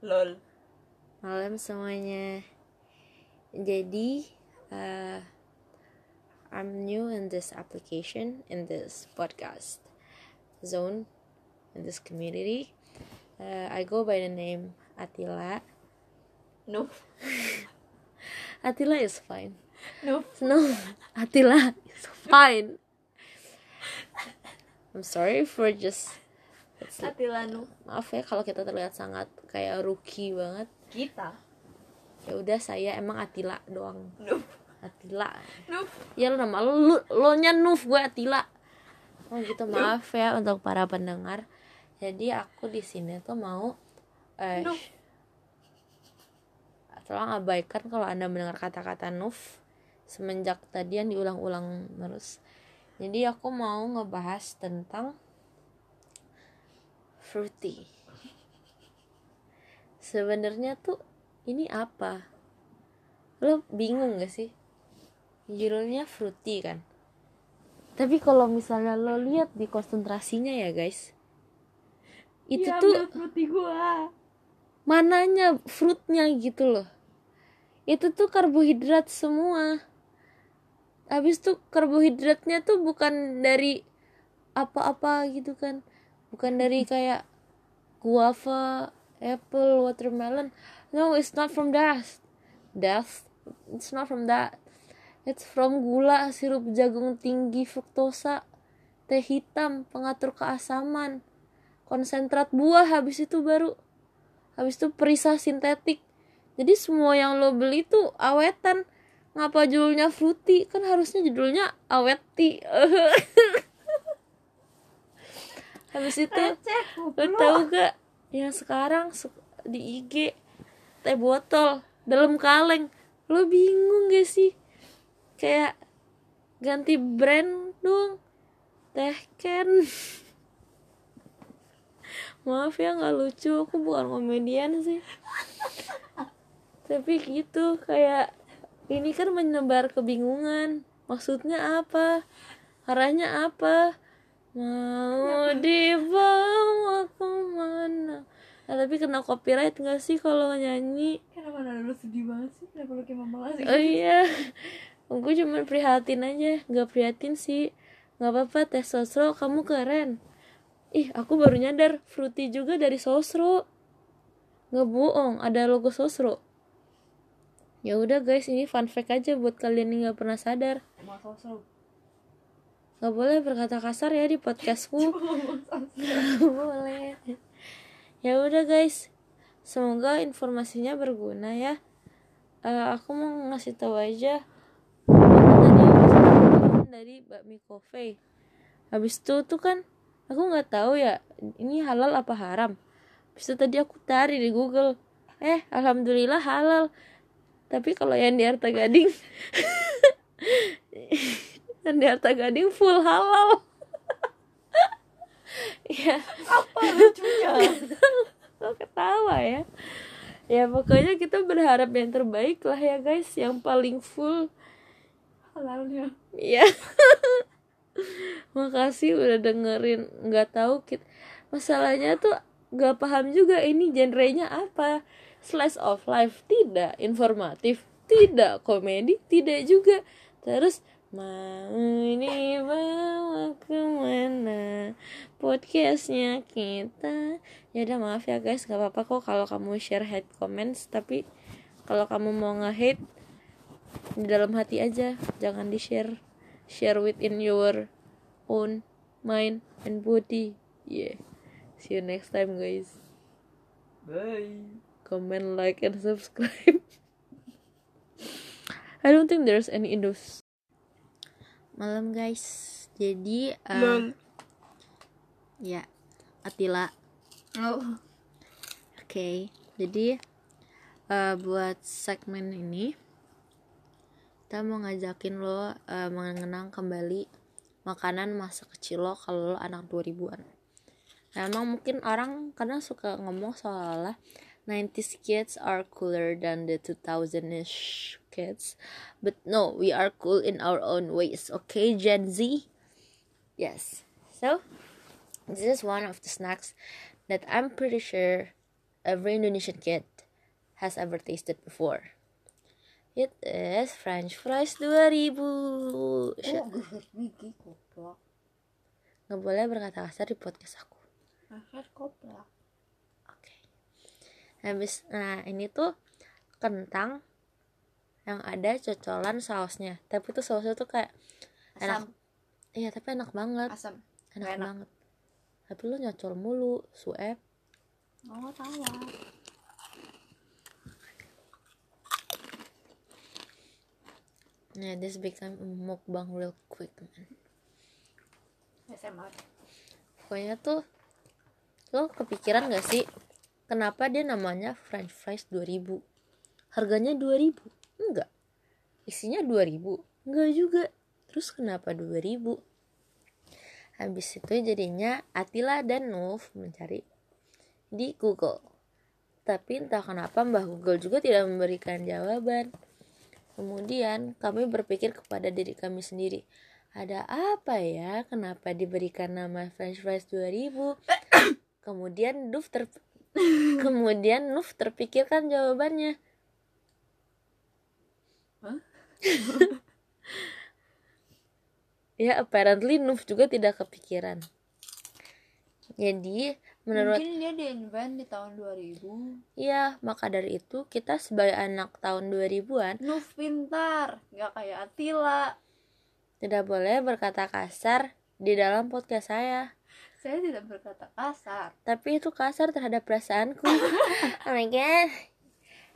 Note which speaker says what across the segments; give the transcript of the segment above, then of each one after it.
Speaker 1: lol.
Speaker 2: Malam semuanya. Jadi uh, I'm new in this application in this podcast zone in this community. Uh, I go by the name Attila.
Speaker 1: No.
Speaker 2: Attila is fine.
Speaker 1: No.
Speaker 2: No Attila is fine. I'm sorry for just it's-
Speaker 1: Atila no
Speaker 2: maaf ya kalau kita terlihat sangat kayak rookie banget.
Speaker 1: Kita?
Speaker 2: Ya udah saya emang Atila doang.
Speaker 1: No
Speaker 2: Atila.
Speaker 1: No
Speaker 2: ya lu nama lu lo nya Nuf gue Atila. Oh gitu maaf ya untuk para pendengar. Jadi aku di sini tuh mau eh
Speaker 1: Nuf.
Speaker 2: tolong abaikan kalau anda mendengar kata-kata Nuf semenjak tadi yang diulang-ulang terus. Jadi aku mau ngebahas tentang fruity. Sebenarnya tuh ini apa? Lo bingung gak sih? Judulnya fruity kan? Tapi kalau misalnya lo lihat di konsentrasinya ya guys. Itu
Speaker 1: Ya,
Speaker 2: tuh
Speaker 1: fruity gua.
Speaker 2: mananya fruitnya gitu loh. Itu tuh karbohidrat semua. Habis tuh karbohidratnya tuh bukan dari apa-apa gitu kan bukan dari kayak guava apple watermelon. No it's not from that. That it's not from that. It's from gula sirup jagung tinggi fruktosa teh hitam pengatur keasaman. Konsentrat buah habis itu baru habis itu perisai sintetik. Jadi semua yang lo beli tuh awetan. Ngapa judulnya fruity? Kan harusnya judulnya aweti habis itu
Speaker 1: goblok.
Speaker 2: tahu gak yang sekarang di IG teh botol dalam kaleng. Lo bingung gak sih? Kayak ganti brand dong. Teh can maaf ya nggak lucu. Aku bukan komedian sih. Tapi gitu kayak ini kan menebar kebingungan. Maksudnya apa? Arahnya apa mau dibawa ke mana? Nah, tapi kena copyright nggak sih kalau nyanyi?
Speaker 1: Kenapa nada lu sedih banget sih? Kenapa lu kayak mama sih?
Speaker 2: Oh iya. Aku cuma prihatin aja. Nggak prihatin sih. Nggak apa-apa teh sosro kamu keren. Ih aku baru nyadar fruity juga dari sosro. Nggak bohong ada logo sosro. Ya udah guys ini fun fact aja buat kalian yang nggak pernah sadar.
Speaker 1: Emang
Speaker 2: nggak boleh berkata kasar ya di podcastku. Nggak boleh. Ya udah guys. Semoga informasinya berguna ya. Eh, aku mau ngasih tahu aja. Tadi dari bakmi coffee habis itu tuh kan aku nggak tahu ya ini halal apa haram. Habis itu tadi aku cari di Google. Eh alhamdulillah halal. Tapi kalau yang di Arta Gading yang di Arta Gading full halal ya
Speaker 1: apa lucunya
Speaker 2: kok ketawa ya ya pokoknya kita berharap yang terbaik lah ya guys yang paling full
Speaker 1: halalnya
Speaker 2: Iya. Makasih udah dengerin. Nggak tahu kit. Masalahnya tuh nggak paham juga ini genrenya apa. Slice of life tidak, informatif tidak, komedi tidak juga. Terus mau ini bawa ke mana? Podcastnya kita. Ya udah maaf ya guys. Nggak apa-apa kok kalau kamu share hate comments tapi kalau kamu mau nge-hate di dalam hati aja. Jangan di share share within your own mind and body. Yeah. See you next time guys.
Speaker 1: Bye.
Speaker 2: Comment like and subscribe. I don't think there's any in those malam guys. Jadi uh,
Speaker 1: lol
Speaker 2: ya Atila
Speaker 1: oh.
Speaker 2: Oke, jadi eh, buat segmen ini kita mau ngajakin lo eh, mengenang kembali makanan masa kecil lo kalau lo anak 2000-an. Nah, emang mungkin orang kadang suka ngomong seolah-olah 90s kids are cooler than the 2000ish kids. But no, we are cool in our own ways. Okay, Gen Z? Yes. So, this is one of the snacks that I'm pretty sure every Indonesian kid has ever tasted before. It is French fries 2000.
Speaker 1: Oh,
Speaker 2: nggak boleh berkata kasar di podcast aku.
Speaker 1: Akhir koplak.
Speaker 2: Habis, nah ini tuh kentang yang ada cocolan sausnya. Tapi tuh sausnya tuh kayak enak.
Speaker 1: Asam.
Speaker 2: Iya, tapi enak banget.
Speaker 1: Asam.
Speaker 2: Enak,
Speaker 1: enak.
Speaker 2: banget. Tapi lu nyocol mulu, suep.
Speaker 1: Oh, tahu.
Speaker 2: Nah, this become mukbang real quick, man.
Speaker 1: SMA.
Speaker 2: Pokoknya tuh lo kepikiran gak sih kenapa dia namanya french fries 2000? Harganya 2000? Enggak. Isinya 2000? Enggak juga. Terus kenapa 2000? Habis itu jadinya Atila dan Nuf mencari di Google. Tapi entah kenapa Mbah Google juga tidak memberikan jawaban. Kemudian kami berpikir kepada diri kami sendiri, ada apa ya kenapa diberikan nama French fries 2000? Kemudian Nuf ter Kemudian Nuf terpikirkan jawabannya.
Speaker 1: Hah?
Speaker 2: ya apparently Nuf juga tidak kepikiran. Jadi menurut
Speaker 1: Mungkin dia di-invent di tahun 2000.
Speaker 2: ya maka dari itu kita sebagai anak tahun 2000-an
Speaker 1: Nuf pintar, nggak kayak Atila.
Speaker 2: tidak boleh berkata kasar di dalam podcast saya.
Speaker 1: Saya tidak berkata kasar.
Speaker 2: Tapi itu kasar terhadap perasaanku. oh my god.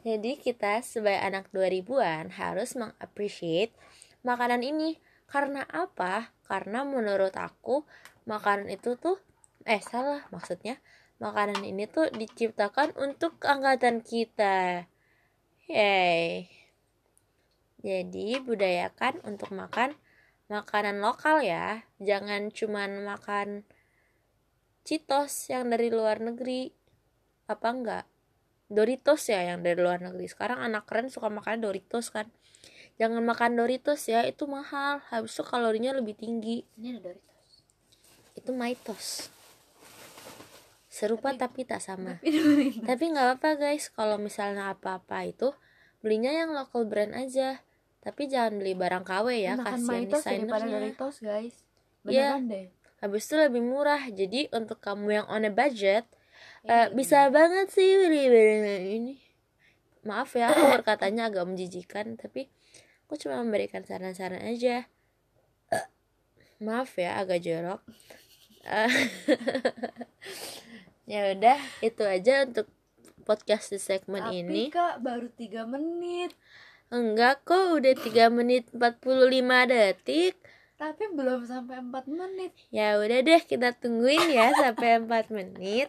Speaker 2: Jadi kita sebagai anak 2000-an harus mengappreciate makanan ini. Karena apa? Karena menurut aku makanan itu tuh eh salah maksudnya makanan ini tuh diciptakan untuk angkatan kita. Yay. Jadi budayakan untuk makan makanan lokal ya. Jangan cuman makan Cheetos yang dari luar negeri. Apa enggak? Doritos ya yang dari luar negeri. Sekarang anak keren suka makan Doritos kan. Jangan makan Doritos ya, itu mahal. Habis itu kalorinya lebih tinggi.
Speaker 1: Ini ada Doritos.
Speaker 2: Itu Maitos. Serupa tapi, tak sama.
Speaker 1: Tapi.
Speaker 2: Tapi nggak apa-apa guys, kalau misalnya apa-apa itu belinya yang local brand aja. Tapi jangan beli barang KW ya,
Speaker 1: Makan
Speaker 2: kasihan desainernya.
Speaker 1: Doritos, guys.
Speaker 2: Iya.
Speaker 1: Beneran deh.
Speaker 2: Habis itu lebih murah. Jadi untuk kamu yang on a budget, eh, bisa banget sih beli barang ini. Maaf ya, aku berkatanya agak menjijikan, tapi aku cuma memberikan saran-saran aja. Eh, maaf ya, agak jorok. Eh, ya udah, itu aja untuk podcast di segmen
Speaker 1: Tapi
Speaker 2: ini.
Speaker 1: kak baru 3 menit.
Speaker 2: Enggak kok, udah 3 menit 45 detik.
Speaker 1: Tapi belum sampai 4 menit.
Speaker 2: Ya udah deh, kita tungguin ya sampai 4 menit.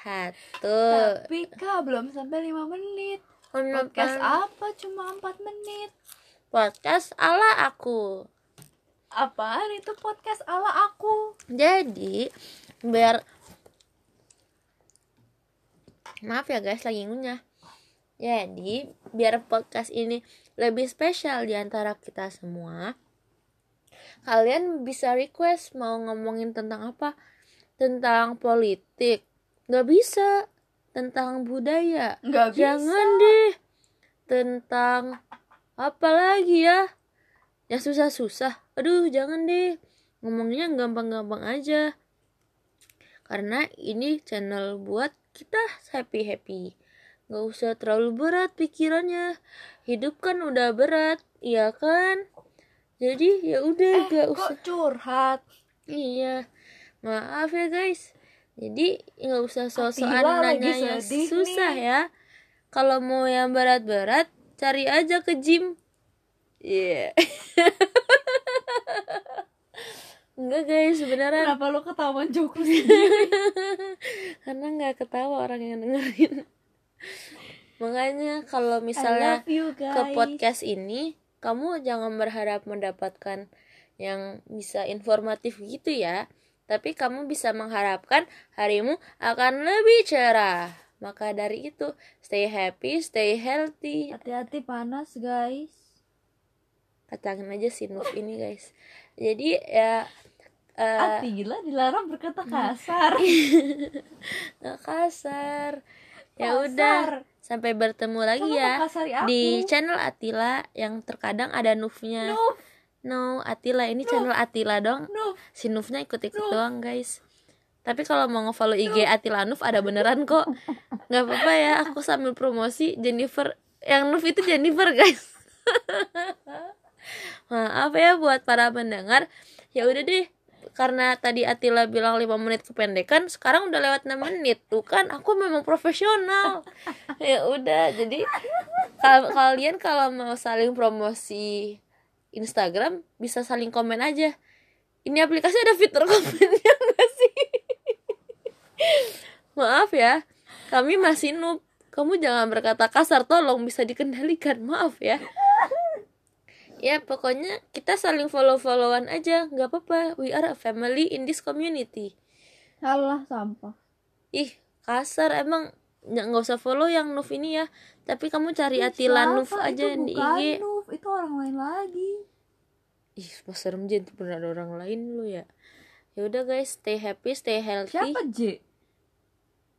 Speaker 2: Satu.
Speaker 1: Tapi kak belum sampai 5 menit. Podcast apa cuma 4 menit?
Speaker 2: Podcast ala aku.
Speaker 1: Apaan itu podcast ala aku?
Speaker 2: Jadi, biar Maaf ya guys, lagi ngunyah. Jadi, biar podcast ini lebih spesial di antara kita semua, kalian bisa request mau ngomongin tentang apa? Tentang politik. Gak bisa. Tentang budaya.
Speaker 1: Nggak bisa.
Speaker 2: Jangan deh. Tentang apa lagi ya? Yang susah-susah. Aduh, jangan deh. Ngomongnya gampang-gampang aja. Karena ini channel buat kita happy-happy. Gak usah terlalu berat pikirannya. Hidup kan udah berat, iya kan? Jadi ya udah
Speaker 1: Eh,
Speaker 2: gak usah.
Speaker 1: curhat?
Speaker 2: Iya. Maaf ya guys. Jadi nggak usah sosokan nanya yang susah
Speaker 1: nih.
Speaker 2: ya. Kalau mau yang berat-berat, cari aja ke gym. Iya. Enggak guys, beneran.
Speaker 1: Kenapa lo ketahuan joke lu
Speaker 2: Karena nggak ketawa orang yang dengerin. Makanya kalau misalnya
Speaker 1: you
Speaker 2: ke podcast ini kamu jangan berharap mendapatkan yang bisa informatif gitu ya. Tapi kamu bisa mengharapkan harimu akan lebih cerah. Maka dari itu stay happy stay healthy.
Speaker 1: Hati-hati panas guys.
Speaker 2: katakan aja si Nuf ini guys. Jadi ya eh
Speaker 1: Atila dilarang berkata kasar.
Speaker 2: kasar. Ya udah, sampai bertemu lagi
Speaker 1: Kamu
Speaker 2: ya di channel Atila yang terkadang ada Nufnya.
Speaker 1: Nuf,
Speaker 2: No, Atila ini channel Atila dong.
Speaker 1: Nuf.
Speaker 2: Si Nufnya ikut-ikut doang, guys. Tapi kalau mau nge-follow IG Atila Nuf ada beneran kok. nggak apa-apa ya, aku sambil promosi Jennifer. Yang Nuf itu Jennifer, guys. Maaf ya buat para pendengar. Ya udah deh, karena tadi Atila bilang 5 menit kependekan, sekarang udah lewat 6 menit. Tuh kan aku memang profesional. ya udah, jadi kal- kalian kalau mau saling promosi Instagram bisa saling komen aja. Ini aplikasi ada fitur komennya enggak sih? Maaf ya, kami masih noob. Kamu jangan berkata kasar, tolong bisa dikendalikan. Maaf ya. Ya pokoknya kita saling follow-followan aja, nggak apa-apa. We are a family in this community.
Speaker 1: Salah sampah.
Speaker 2: Ih kasar emang nggak nggak usah follow yang Nuf ini ya. Tapi kamu cari
Speaker 1: Ih,
Speaker 2: Atila
Speaker 1: siapa?
Speaker 2: Nuf
Speaker 1: Itu
Speaker 2: aja di IG.
Speaker 1: Nuf, itu orang lain lagi.
Speaker 2: Ih, pas serem Jen, pernah ada orang lain lu ya. Ya udah guys, stay happy, stay healthy.
Speaker 1: Siapa J?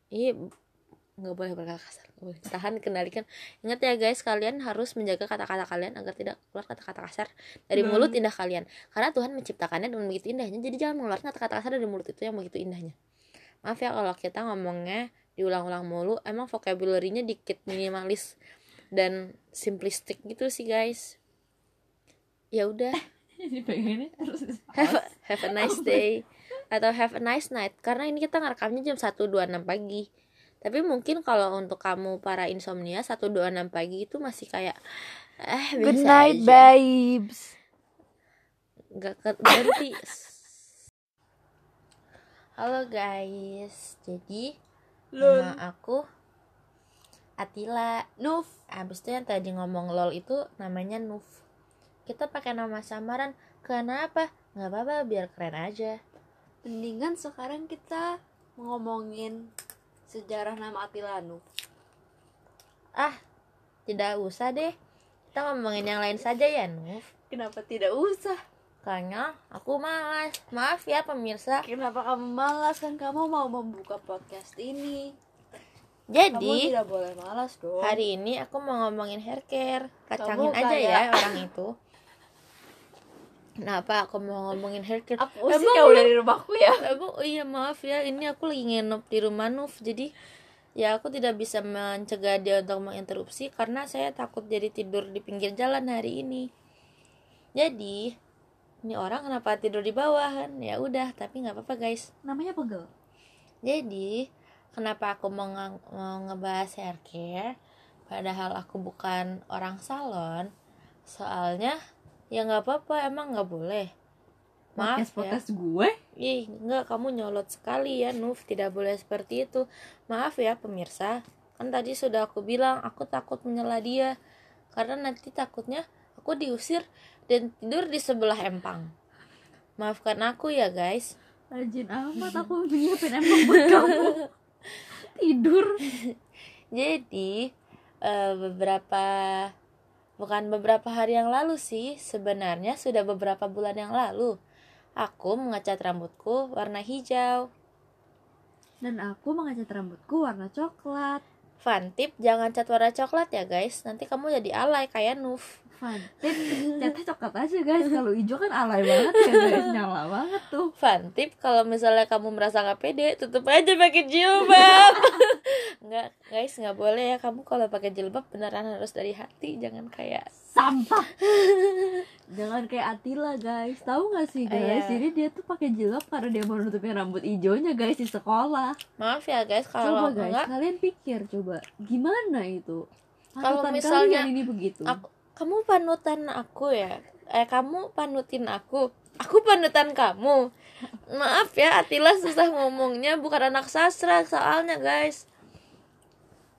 Speaker 2: Iya, nggak boleh berkata kasar. Nggak boleh. Tahan, kendalikan. Ingat ya guys, kalian harus menjaga kata-kata kalian agar tidak keluar kata-kata kasar dari
Speaker 1: Hmm.
Speaker 2: mulut indah kalian. Karena Tuhan menciptakannya dengan begitu indahnya. Jadi jangan mengeluarkan kata-kata kasar dari mulut itu yang begitu indahnya. Maaf ya kalau kita ngomongnya diulang-ulang mulu. Emang vocabulary-nya dikit minimalis dan simplistik gitu sih guys. Ya udah.
Speaker 1: Terus
Speaker 2: have a, have a nice day atau have a nice night karena ini kita ngerekamnya jam 1.26 pagi tapi mungkin kalau untuk kamu para insomnia 1.26 pagi itu masih kayak eh
Speaker 1: Good night,
Speaker 2: aja.
Speaker 1: babes.
Speaker 2: nggak berhenti halo guys jadi nama aku Atila
Speaker 1: Nuf.
Speaker 2: Abis itu yang tadi ngomong lol itu namanya Nuf Kita pakai nama samaran Kenapa? Nggak apa-apa biar keren aja
Speaker 1: Mendingan sekarang kita ngomongin sejarah nama Atila Nuf.
Speaker 2: Ah, tidak usah deh Kita ngomongin yang lain saja ya Nuf
Speaker 1: Kenapa tidak usah?
Speaker 2: Kayaknya aku malas Maaf ya pemirsa
Speaker 1: Kenapa kamu malas kan kamu mau membuka podcast ini? Kamu
Speaker 2: Jadi
Speaker 1: tidak boleh malas dong.
Speaker 2: hari ini aku mau ngomongin hair care
Speaker 1: Kamu
Speaker 2: Kacangin aja
Speaker 1: kayak-
Speaker 2: ya orang itu Kenapa aku mau ngomongin hair care
Speaker 1: Aku sih
Speaker 2: Emang lu-
Speaker 1: dari rumahku ya.
Speaker 2: Oh iya maaf ya ini aku lagi nginep di rumah Nuf jadi ya aku tidak bisa mencegah dia untuk menginterupsi karena saya takut jadi tidur di pinggir jalan hari ini. Jadi ini orang kenapa tidur di bawah kan? Ya udah tapi nggak apa-apa guys.
Speaker 1: Namanya pegel.
Speaker 2: Jadi kenapa aku mau, nge- mau ngebahas hair care padahal aku bukan orang salon soalnya ya nggak apa-apa emang nggak boleh. Maaf ya.
Speaker 1: Podcast gue.
Speaker 2: Ih, enggak kamu nyolot sekali ya, Nuf. Tidak boleh seperti itu. Maaf ya, pemirsa. Kan tadi sudah aku bilang aku takut menyela dia. Karena nanti takutnya aku diusir dan tidur di sebelah empang. Maafkan aku ya, guys.
Speaker 1: Rajin amat aku nyiapin emang buat kamu. Tidur.
Speaker 2: Jadi, eh, beberapa bukan beberapa hari yang lalu sih, sebenarnya sudah beberapa bulan yang lalu. Aku mengecat rambutku warna hijau.
Speaker 1: Dan aku mengecat rambutku warna coklat.
Speaker 2: Fun tip, jangan cat warna coklat ya guys. Nanti kamu jadi alay kayak Nuf.
Speaker 1: Fun tip, catnya coklat aja guys. Kalau hijau kan alay banget ya guys, nyala banget tuh.
Speaker 2: Fun tip, kalau misalnya kamu merasa nggak pede, tutup aja pakai jilbab. nggak guys, nggak boleh ya. Kamu kalau pakai jilbab beneran harus dari hati, jangan kayak
Speaker 1: Sampah. Jangan kayak Atila guys. Tahu nggak sih guys?
Speaker 2: Iya.
Speaker 1: Jadi dia tuh pakai jilbab karena dia mau nutupin rambut hijaunya guys di sekolah.
Speaker 2: maaf ya guys
Speaker 1: Coba
Speaker 2: kalau
Speaker 1: guys,
Speaker 2: enggak
Speaker 1: kalian pikir coba gimana itu?
Speaker 2: Kalau misalnya
Speaker 1: kalian ini begitu.
Speaker 2: aku kamu panutan aku ya. Eh kamu panutin aku. Aku panutan kamu. Maaf ya, Atila susah ngomongnya bukan anak sastra soalnya guys.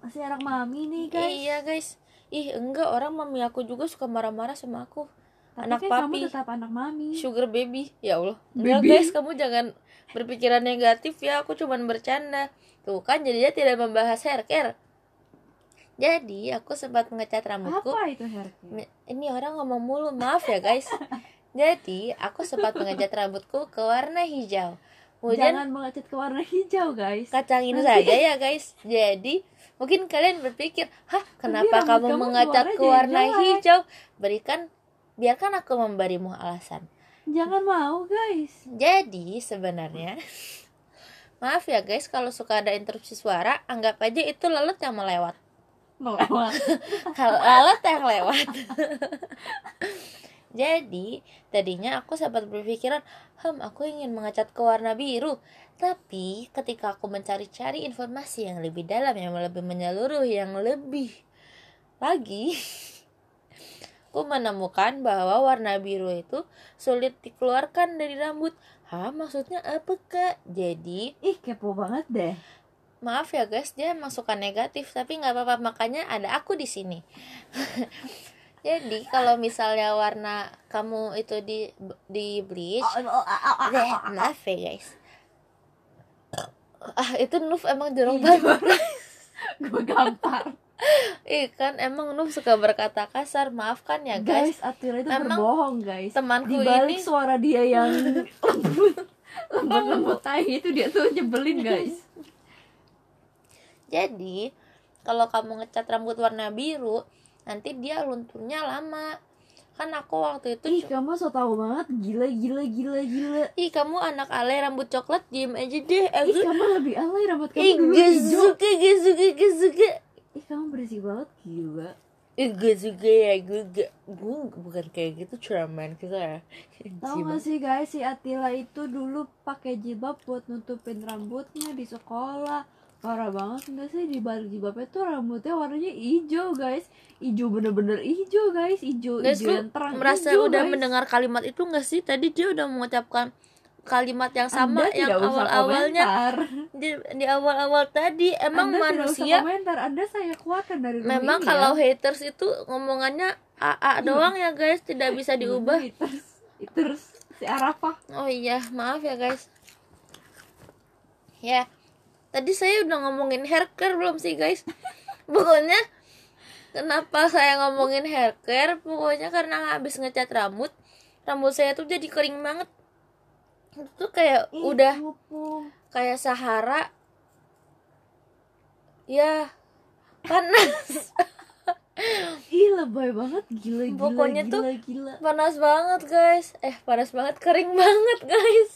Speaker 1: Masih anak mami nih guys.
Speaker 2: Iya guys. Ih enggak orang mami aku juga suka marah-marah sama aku.
Speaker 1: Tapi
Speaker 2: anak
Speaker 1: kan
Speaker 2: papi.
Speaker 1: kamu tetap anak mami.
Speaker 2: Sugar baby. Ya Allah. Enggak
Speaker 1: Baby.
Speaker 2: guys, kamu jangan berpikiran negatif ya. Aku cuman bercanda. Tuh kan jadinya tidak membahas hair care. Jadi aku sempat mengecat rambutku.
Speaker 1: Apa itu hair care?
Speaker 2: Me- Ini orang ngomong mulu, maaf ya guys. Jadi aku sempat mengecat rambutku ke warna hijau. Hujan
Speaker 1: jangan mengecat ke warna hijau guys
Speaker 2: kacangin
Speaker 1: Nanti-
Speaker 2: saja ya guys. Jadi mungkin kalian berpikir, hah kenapa
Speaker 1: rambut
Speaker 2: kamu
Speaker 1: kamu
Speaker 2: mengecat ke warna
Speaker 1: jelek."
Speaker 2: hijau? Berikan, biarkan aku memberimu alasan.
Speaker 1: jangan mau guys
Speaker 2: Jadi sebenarnya, maaf ya guys kalau suka ada interupsi suara, anggap aja itu lalat yang melewat.
Speaker 1: Melewat
Speaker 2: Kalau lalat yang lewat. Jadi, tadinya aku sempat berpikiran, "Hmm, aku ingin mengecat ke warna biru." Tapi, ketika aku mencari-cari informasi yang lebih dalam, yang lebih menyeluruh, yang lebih lagi, aku menemukan bahwa warna biru itu sulit dikeluarkan dari rambut. Hah, maksudnya apa, Kak? Jadi,
Speaker 1: ih kepo banget deh
Speaker 2: maaf ya guys dia emang suka negatif tapi nggak apa-apa makanya ada aku di sini. Jadi kalau misalnya warna kamu itu di di bleach
Speaker 1: Oh, oh, oh,
Speaker 2: maaf ya guys. Ah itu Nuf emang jorok
Speaker 1: Iya.
Speaker 2: banget.
Speaker 1: gue gampar.
Speaker 2: Ih kan emang Nuf suka berkata kasar maafkan ya guys?
Speaker 1: Guys Atira itu
Speaker 2: Emang
Speaker 1: berbohong guys.
Speaker 2: temanku
Speaker 1: di balik
Speaker 2: ini
Speaker 1: suara dia yang lembut lembut lembut tai itu dia tuh nyebelin guys
Speaker 2: jadi kalau kamu ngecat rambut warna biru nanti dia lunturnya lama. Kan aku waktu itu
Speaker 1: ih kamu so tau banget. Gila gila gila gila.
Speaker 2: Ih kamu anak ale rambut coklat diem aja deh.
Speaker 1: Ih
Speaker 2: aku
Speaker 1: kamu lebih alay rambut kamu
Speaker 2: Ih
Speaker 1: dulu
Speaker 2: suka gak suka
Speaker 1: ih kamu berisik banget. Gila.
Speaker 2: Ih gak suka ya gue Gue bukan kayak gitu ceramah kita ya
Speaker 1: Tahu gak sih guys si Atila itu dulu pakai jilbab buat nutupin rambutnya di sekolah parah banget enggak sih? Di balik jilbabnya tuh rambutnya warnanya hijau guys. Hijau bener-bener hijau guys. Hijau
Speaker 2: Guys
Speaker 1: hijau yang terang.
Speaker 2: merasa
Speaker 1: hijau,
Speaker 2: udah
Speaker 1: guys.
Speaker 2: mendengar kalimat itu gak sih? Tadi dia udah mengucapkan kalimat yang sama
Speaker 1: Anda
Speaker 2: yang awal-awalnya. di, di awal-awal tadi emang
Speaker 1: Anda
Speaker 2: manusia
Speaker 1: komentar. Anda saya keluarkan dari
Speaker 2: memang
Speaker 1: ini
Speaker 2: kalau
Speaker 1: ya.
Speaker 2: haters itu ngomongannya AA doang ya guys. Tidak bisa diubah.
Speaker 1: Haters, haters. Si Arafah.
Speaker 2: Oh iya, maaf ya guys. Ya, tadi saya udah ngomongin hair care belum sih guys? Pokoknya kenapa saya ngomongin hair care? Pokoknya karena habis ngecat rambut, rambut saya tuh jadi kering banget. Itu tuh kayak
Speaker 1: Ih,
Speaker 2: udah
Speaker 1: mumpung.
Speaker 2: kayak Sahara. Ya, panas.
Speaker 1: Ih lebay banget gila gila
Speaker 2: Pokoknya
Speaker 1: gila,
Speaker 2: tuh
Speaker 1: gila.
Speaker 2: panas banget guys eh panas banget kering banget guys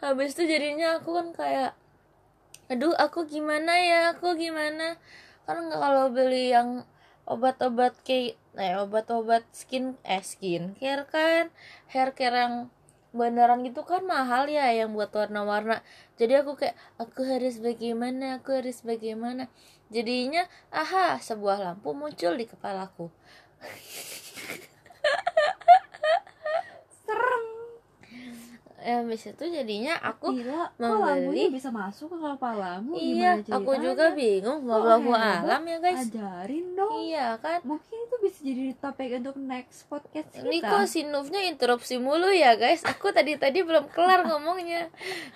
Speaker 2: habis itu jadinya aku kan kayak aduh aku gimana ya? Aku gimana? Kan nggak kalau beli yang obat-obat kayak eh obat-obat skin eh skin care kan? Hair care yang beneran gitu kan mahal ya yang buat warna-warna. Jadi aku kayak aku harus bagaimana? Aku harus bagaimana? Jadinya aha sebuah lampu muncul di kepalaku
Speaker 1: serem
Speaker 2: ya habis itu jadinya aku
Speaker 1: Gila, kok
Speaker 2: membeli-
Speaker 1: bisa masuk ke kepalamu?
Speaker 2: iya aku juga bingung wallahu alam ya guys.
Speaker 1: Ajarin dong.
Speaker 2: iya kan?
Speaker 1: Mungkin itu bisa jadi topik untuk next podcast kita.
Speaker 2: ini kok si Nufnya interupsi mulu ya guys. Aku tadi tadi belum kelar ngomongnya.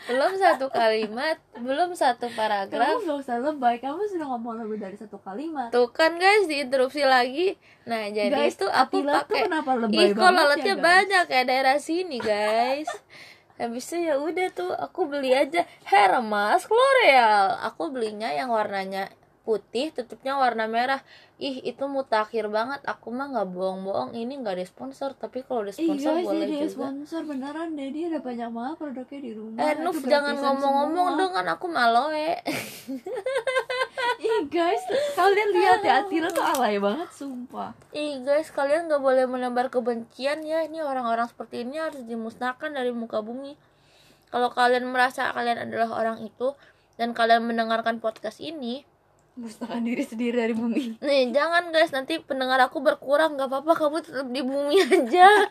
Speaker 2: Belum satu kalimat belum satu
Speaker 1: Kamu
Speaker 2: paragraf
Speaker 1: gak usah lebay, kamu sudah ngomong lebih dari satu kalimat.
Speaker 2: tuh kan guys diinterupsi lagi. Nah jadi
Speaker 1: guys,
Speaker 2: itu aku pakai ih kok
Speaker 1: banget
Speaker 2: lalatnya
Speaker 1: ya,
Speaker 2: banyak ya daerah sini guys habis itu ya udah tuh aku beli aja. Hair mask L'Oreal. Aku belinya yang warnanya putih tutupnya warna merah. Ih itu mutakhir banget. Aku mah nggak bohong-bohong ini nggak ada sponsor. Tapi kalau ada
Speaker 1: Ih
Speaker 2: sponsor
Speaker 1: guys,
Speaker 2: boleh juga.
Speaker 1: sponsor beneran deh. Dia ada banyak banget produknya di rumah.
Speaker 2: Eh Nuf jangan ngomong-ngomong dong kan aku maloe
Speaker 1: Ih guys, kalian lihat ya Atila tuh alay banget sumpah
Speaker 2: Ih guys, kalian gak boleh menebar kebencian ya. Ini orang-orang seperti ini harus dimusnahkan dari muka bumi. Kalau kalian merasa kalian adalah orang itu dan kalian mendengarkan podcast ini,
Speaker 1: Musnahkan diri sendiri dari bumi
Speaker 2: nih jangan guys, nanti pendengar aku berkurang. Gak apa-apa, kamu tetap di bumi aja.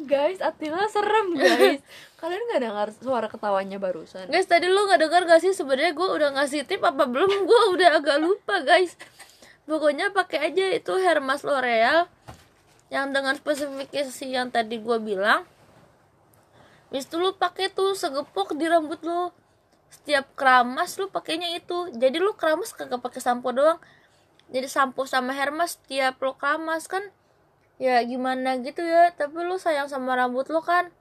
Speaker 1: Guys, Atila serem guys Kalian gak dengar suara ketawanya barusan
Speaker 2: guys, tadi lu nggak dengar gak sih sebenarnya gue udah ngasih tip apa belum? Gue udah agak lupa guys. Pokoknya pakai aja itu hair mask L'Oreal yang dengan spesifikasi yang tadi gue bilang. Habis itu lu pakai tuh segepok di rambut lu. Setiap keramas lu pakainya itu. Jadi lu keramas kagak pakai sampo doang. Jadi sampo sama hair mask setiap lu keramas kan ya gimana gitu ya tapi lu sayang sama rambut lu kan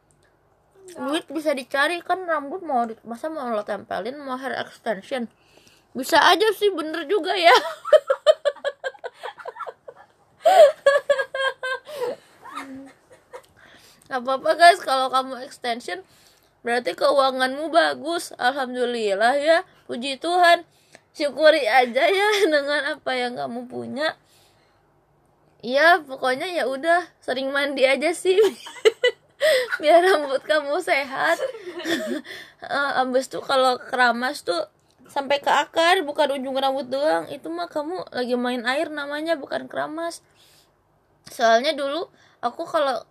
Speaker 2: duit bisa dicari kan rambut mau masa mau lo tempelin mau hair extension? Bisa aja sih bener juga ya. Gak apa-apa guys kalau kamu extension berarti keuanganmu bagus. Alhamdulillah ya puji Tuhan. Syukuri aja ya dengan apa yang kamu punya. Iya pokoknya ya udah sering mandi aja sih biar rambut kamu sehat. Uh, abis tuh kalau keramas tuh sampai ke akar bukan ujung rambut doang. Itu mah kamu lagi main air namanya bukan keramas. Soalnya dulu aku kalau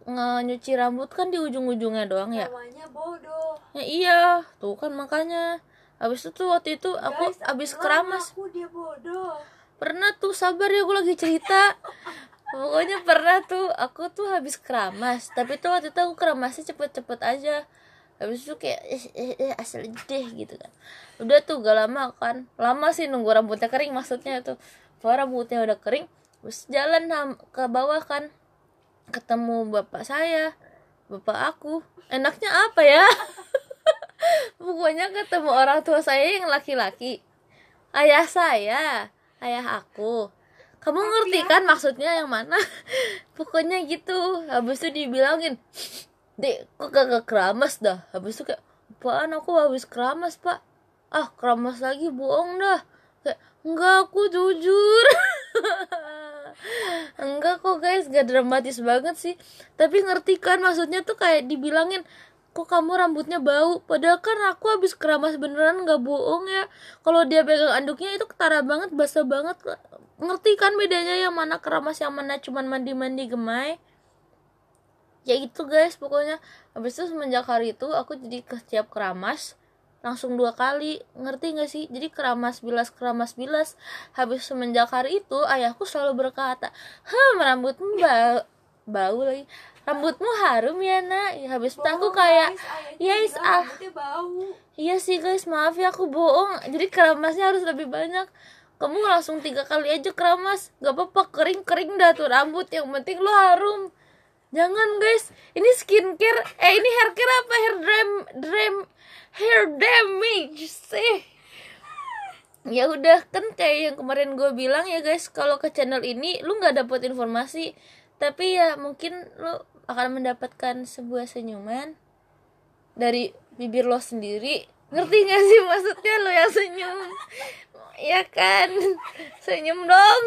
Speaker 2: nyuci rambut kan di ujung-ujungnya doang ya.
Speaker 1: Namanya bodoh.
Speaker 2: Ya iya tuh kan makanya. Abis itu tuh waktu itu aku
Speaker 1: Guys,
Speaker 2: abis keramas.
Speaker 1: aku dia bodoh.
Speaker 2: Pernah tuh sabar ya aku lagi cerita pokoknya pernah tuh aku tuh habis keramas tapi tuh waktu itu aku keramasnya cepet-cepet aja. Habis itu kayak eh, eh, eh, asal deh gitu kan. Udah tuh gak lama kan. Lama sih nunggu rambutnya kering maksudnya tuh. Kalau rambutnya udah kering terus jalan ke bawah kan. Ketemu bapak saya bapak aku. Enaknya apa ya? Pokoknya ketemu orang tua saya yang laki-laki. Ayah saya ayah aku kamu ngerti kan maksudnya yang mana? Pokoknya gitu. Habis itu dibilangin dek kok kagak keramas dah? Habis itu kayak apaan? Aku habis keramas pak. Ah keramas lagi? Bohong dah. Kayak enggak aku jujur. Enggak kok guys. Gak dramatis banget sih. Tapi ngerti kan maksudnya tuh kayak dibilangin kok kamu rambutnya bau? Padahal kan aku habis keramas beneran nggak bohong ya. Kalau dia pegang anduknya itu ketara banget basah banget ngerti kan bedanya yang mana keramas yang mana cuman mandi mandi gemai? Ya itu guys pokoknya. Habis itu semenjak hari itu aku jadi ke setiap keramas langsung dua kali. Ngerti gak sih? Jadi keramas bilas keramas bilas. Habis semenjak hari itu ayahku selalu berkata hmm rambutmu bau bau lagi. Rambutmu harum ya nak? Ya, habis itu aku kayak yes
Speaker 1: bilang
Speaker 2: ah. Iya sih guys, maaf ya aku bohong. Jadi keramasnya harus lebih banyak. Kamu langsung tiga kali aja keramas, gak apa-apa kering kering dah tuh rambut. Yang penting lo harum. Jangan guys, ini skincare, eh ini hair care apa? Hair dram, dram, hair damage sih. Ya udah kan kayak yang kemarin gue bilang ya guys, kalau ke channel ini lu nggak dapet informasi, tapi ya mungkin lu akan mendapatkan sebuah senyuman dari bibir lo sendiri. Ngerti gak sih maksudnya lo yang senyum ya kan senyum dong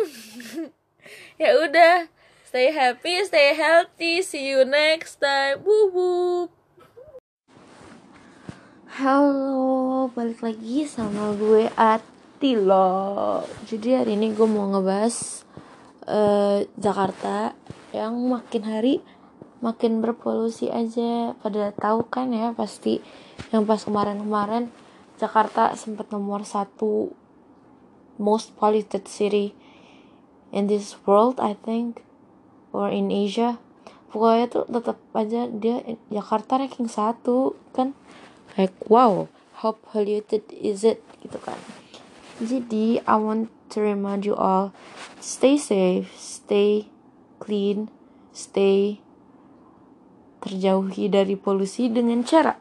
Speaker 2: ya udah stay happy stay healthy see you next time Woo woo. Halo, balik lagi sama gue Atilo. Jadi hari ini gue mau ngebahas eh, Jakarta yang makin hari makin berpolusi aja. Pada tahu kan ya pasti yang pas kemarin-kemarin Jakarta sempat nomor satu most polluted city in this world I think or in Asia. Pokoknya tuh tetap aja dia Jakarta ranking satu kan? Like wow how polluted is it? Gitu kan. Jadi I want to remind you all stay safe stay clean stay terjauhi dari polusi dengan cara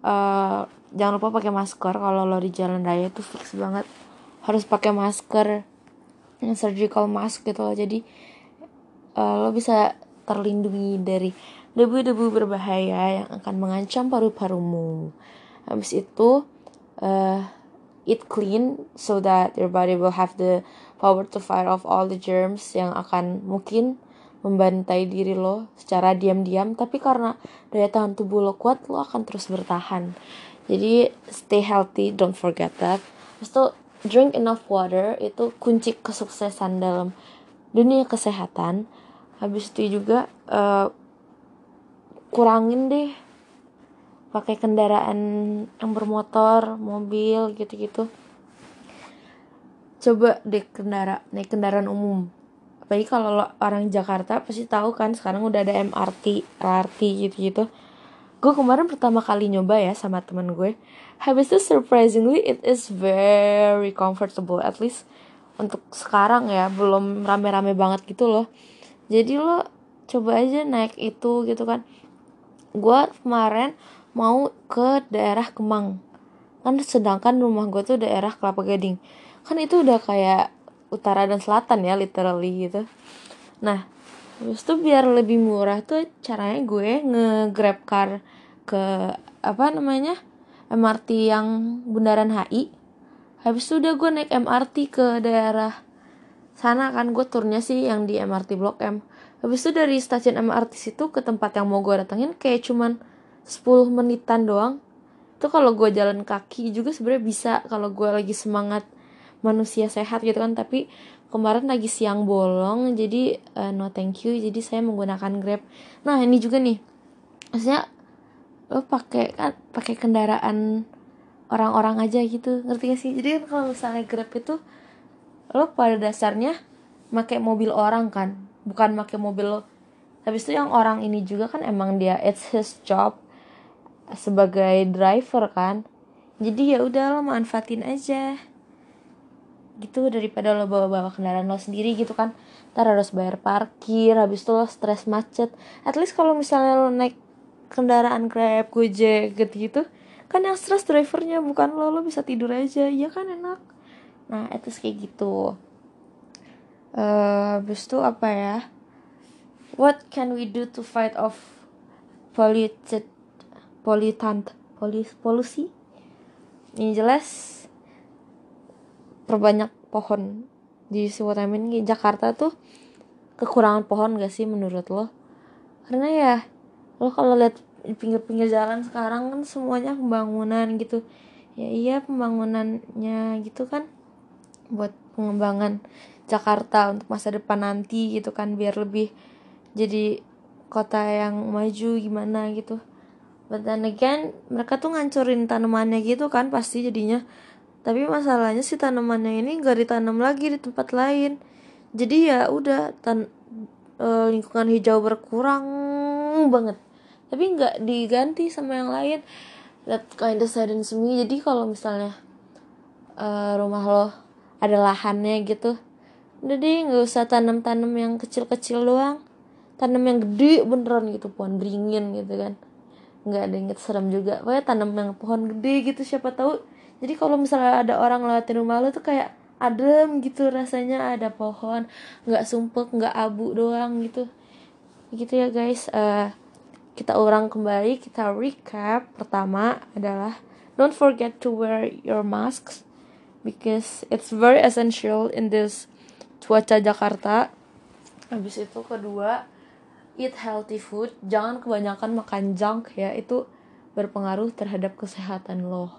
Speaker 2: uh, jangan lupa pakai masker kalau lo di jalan raya itu fix banget harus pakai masker surgical mask gitu loh. Jadi uh, lo bisa terlindungi dari debu-debu berbahaya yang akan mengancam paru-parumu. Habis itu, uh, eat clean so that your body will have the power to fight off all the germs yang akan mungkin membantai diri lo secara diam-diam. Tapi karena daya tahan tubuh lo kuat lo akan terus bertahan. Jadi stay healthy don't forget that. Habis itu drink enough water itu kunci kesuksesan dalam dunia kesehatan. Habis itu juga uh, kurangin deh pakai kendaraan yang bermotor mobil gitu-gitu. Coba deh kendara naik kendaraan umum. Apalagi kalau orang Jakarta pasti tahu kan sekarang udah ada MRT LRT gitu-gitu gue kemarin pertama kali nyoba ya sama temen gue. Habis itu surprisingly it is very comfortable at least untuk sekarang ya. Belum rame-rame banget gitu loh. Jadi lo coba aja naik itu gitu kan. Gue kemarin mau ke daerah Kemang. Kan sedangkan rumah gue tuh daerah Kelapa Gading. Kan itu udah kayak utara dan selatan ya literally gitu. Nah Terus tuh biar lebih murah tuh caranya gue nge-grab car ke apa namanya MRT yang Bundaran HI. Habis itu udah gue naik MRT ke daerah sana kan gue turnya sih yang di MRT Blok M. Habis itu dari stasiun MRT situ ke tempat yang mau gue datengin kayak cuman 10 menitan doang. Itu kalau gue jalan kaki juga sebenarnya bisa kalau gue lagi semangat manusia sehat gitu kan tapi kemarin lagi siang bolong jadi uh, no thank you jadi saya menggunakan grab nah ini juga nih maksudnya lo pakai kan pakai kendaraan orang-orang aja gitu ngerti gak sih? Jadi kan kalau misalnya grab itu lo pada dasarnya pakai mobil orang kan bukan pakai mobil lo. Habis itu yang orang ini juga kan emang dia it's his job sebagai driver kan. Jadi ya udah lo manfaatin aja gitu daripada lo bawa-bawa kendaraan lo sendiri gitu kan. Ntar harus bayar parkir habis itu lo stres macet. At least kalau misalnya lo naik kendaraan grab gojek gitu gitu kan yang stres drivernya bukan lo lo bisa tidur aja ya kan enak. Nah itu kayak gitu. Uh, habis itu apa ya? What can we do to fight off polluted pollutant polusi? Ini jelas perbanyak pohon. Di Siwotamin Jakarta tuh kekurangan pohon gak sih menurut lo? Karena ya lo kalau lihat pinggir-pinggir jalan sekarang kan semuanya pembangunan gitu. Ya iya pembangunannya gitu kan. Buat pengembangan Jakarta untuk masa depan nanti gitu kan biar lebih jadi kota yang maju gimana gitu. But then again mereka tuh ngancurin tanamannya gitu kan pasti jadinya. Tapi masalahnya si tanamannya ini gak ditanam lagi di tempat lain. Jadi ya udah tan e, lingkungan hijau berkurang banget. Tapi nggak diganti sama yang lain. That kind of sudden semi jadi kalau misalnya e, rumah lo ada lahannya gitu udah deh nggak usah tanam-tanam yang kecil-kecil doang. Tanam yang gede beneran gitu pohon beringin gitu kan. Nggak ada yang serem juga. Pokoknya tanam yang pohon gede gitu siapa tahu. Jadi kalau misalnya ada orang lewatin rumah lo tuh kayak adem gitu rasanya. Ada pohon nggak sumpek nggak abu doang gitu gitu ya guys. Uh, kita ulang kembali. Kita recap. Pertama adalah don't forget to wear your masks because it's very essential in this cuaca Jakarta. Habis itu kedua eat healthy food. Jangan kebanyakan makan junk ya. Itu berpengaruh terhadap kesehatan lo.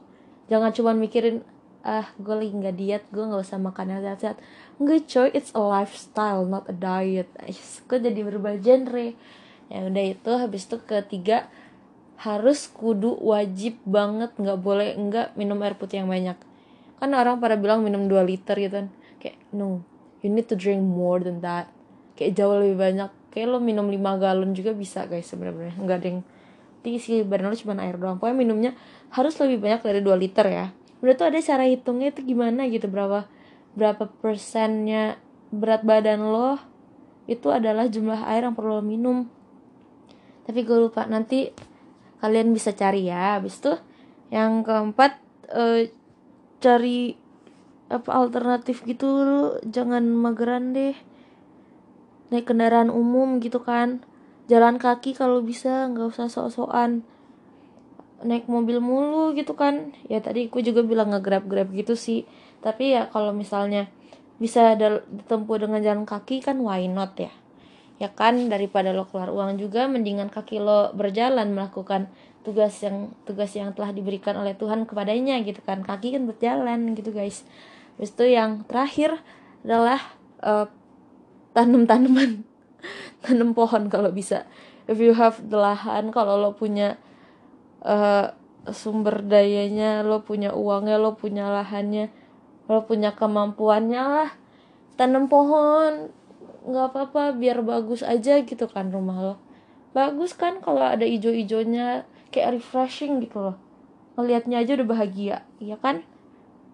Speaker 2: Jangan cuma mikirin ah gue lagi nggak diet gue nggak usah makan yang sehat-sehat. Enggak coy it's a lifestyle not a diet. Gue jadi berubah genre. Ya udah itu habis itu ketiga harus kudu wajib banget nggak boleh enggak minum air putih yang banyak. Kan orang pada bilang minum 2 liter gitu kan. Kayak no you need to drink more than that. Kayak jauh lebih banyak. Kayak lo minum 5 galon juga bisa guys sebenarnya. Nggak ada yang tinggi sih badan lo cuma air doang. Pokoknya minumnya harus lebih banyak dari 2 liter ya udah tuh ada cara hitungnya itu gimana gitu berapa berapa persennya berat badan lo itu adalah jumlah air yang perlu lo minum. Tapi gue lupa nanti kalian bisa cari ya. Habis itu yang keempat uh, cari apa alternatif gitu lo jangan mageran deh. Naik kendaraan umum gitu kan. Jalan kaki kalau bisa nggak usah sok-sokan naik mobil mulu gitu kan. Ya tadi aku juga bilang ngegrab grab gitu sih. Tapi ya kalau misalnya bisa ditempuh dengan jalan kaki kan why not ya? Ya kan daripada lo keluar uang juga mendingan kaki lo berjalan melakukan tugas yang tugas yang telah diberikan oleh Tuhan kepadanya gitu kan. Kaki kan berjalan gitu guys. Terus itu yang terakhir adalah uh, tanam tanaman tanam pohon kalau bisa. If you have the lahan kalau lo punya uh, sumber dayanya lo punya uangnya lo punya lahannya lo punya kemampuannya lah. Tanam pohon nggak apa-apa biar bagus aja gitu kan rumah lo. Bagus kan kalau ada ijo-ijonya kayak refreshing gitu loh. Ngelihatnya aja udah bahagia ya kan?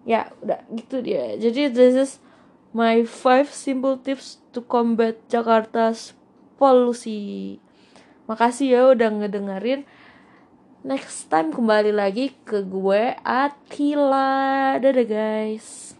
Speaker 2: Ya udah gitu dia. Jadi this is my five simple tips to combat Jakarta's polusi makasih ya udah ngedengerin next time kembali lagi ke gue Atila dadah guys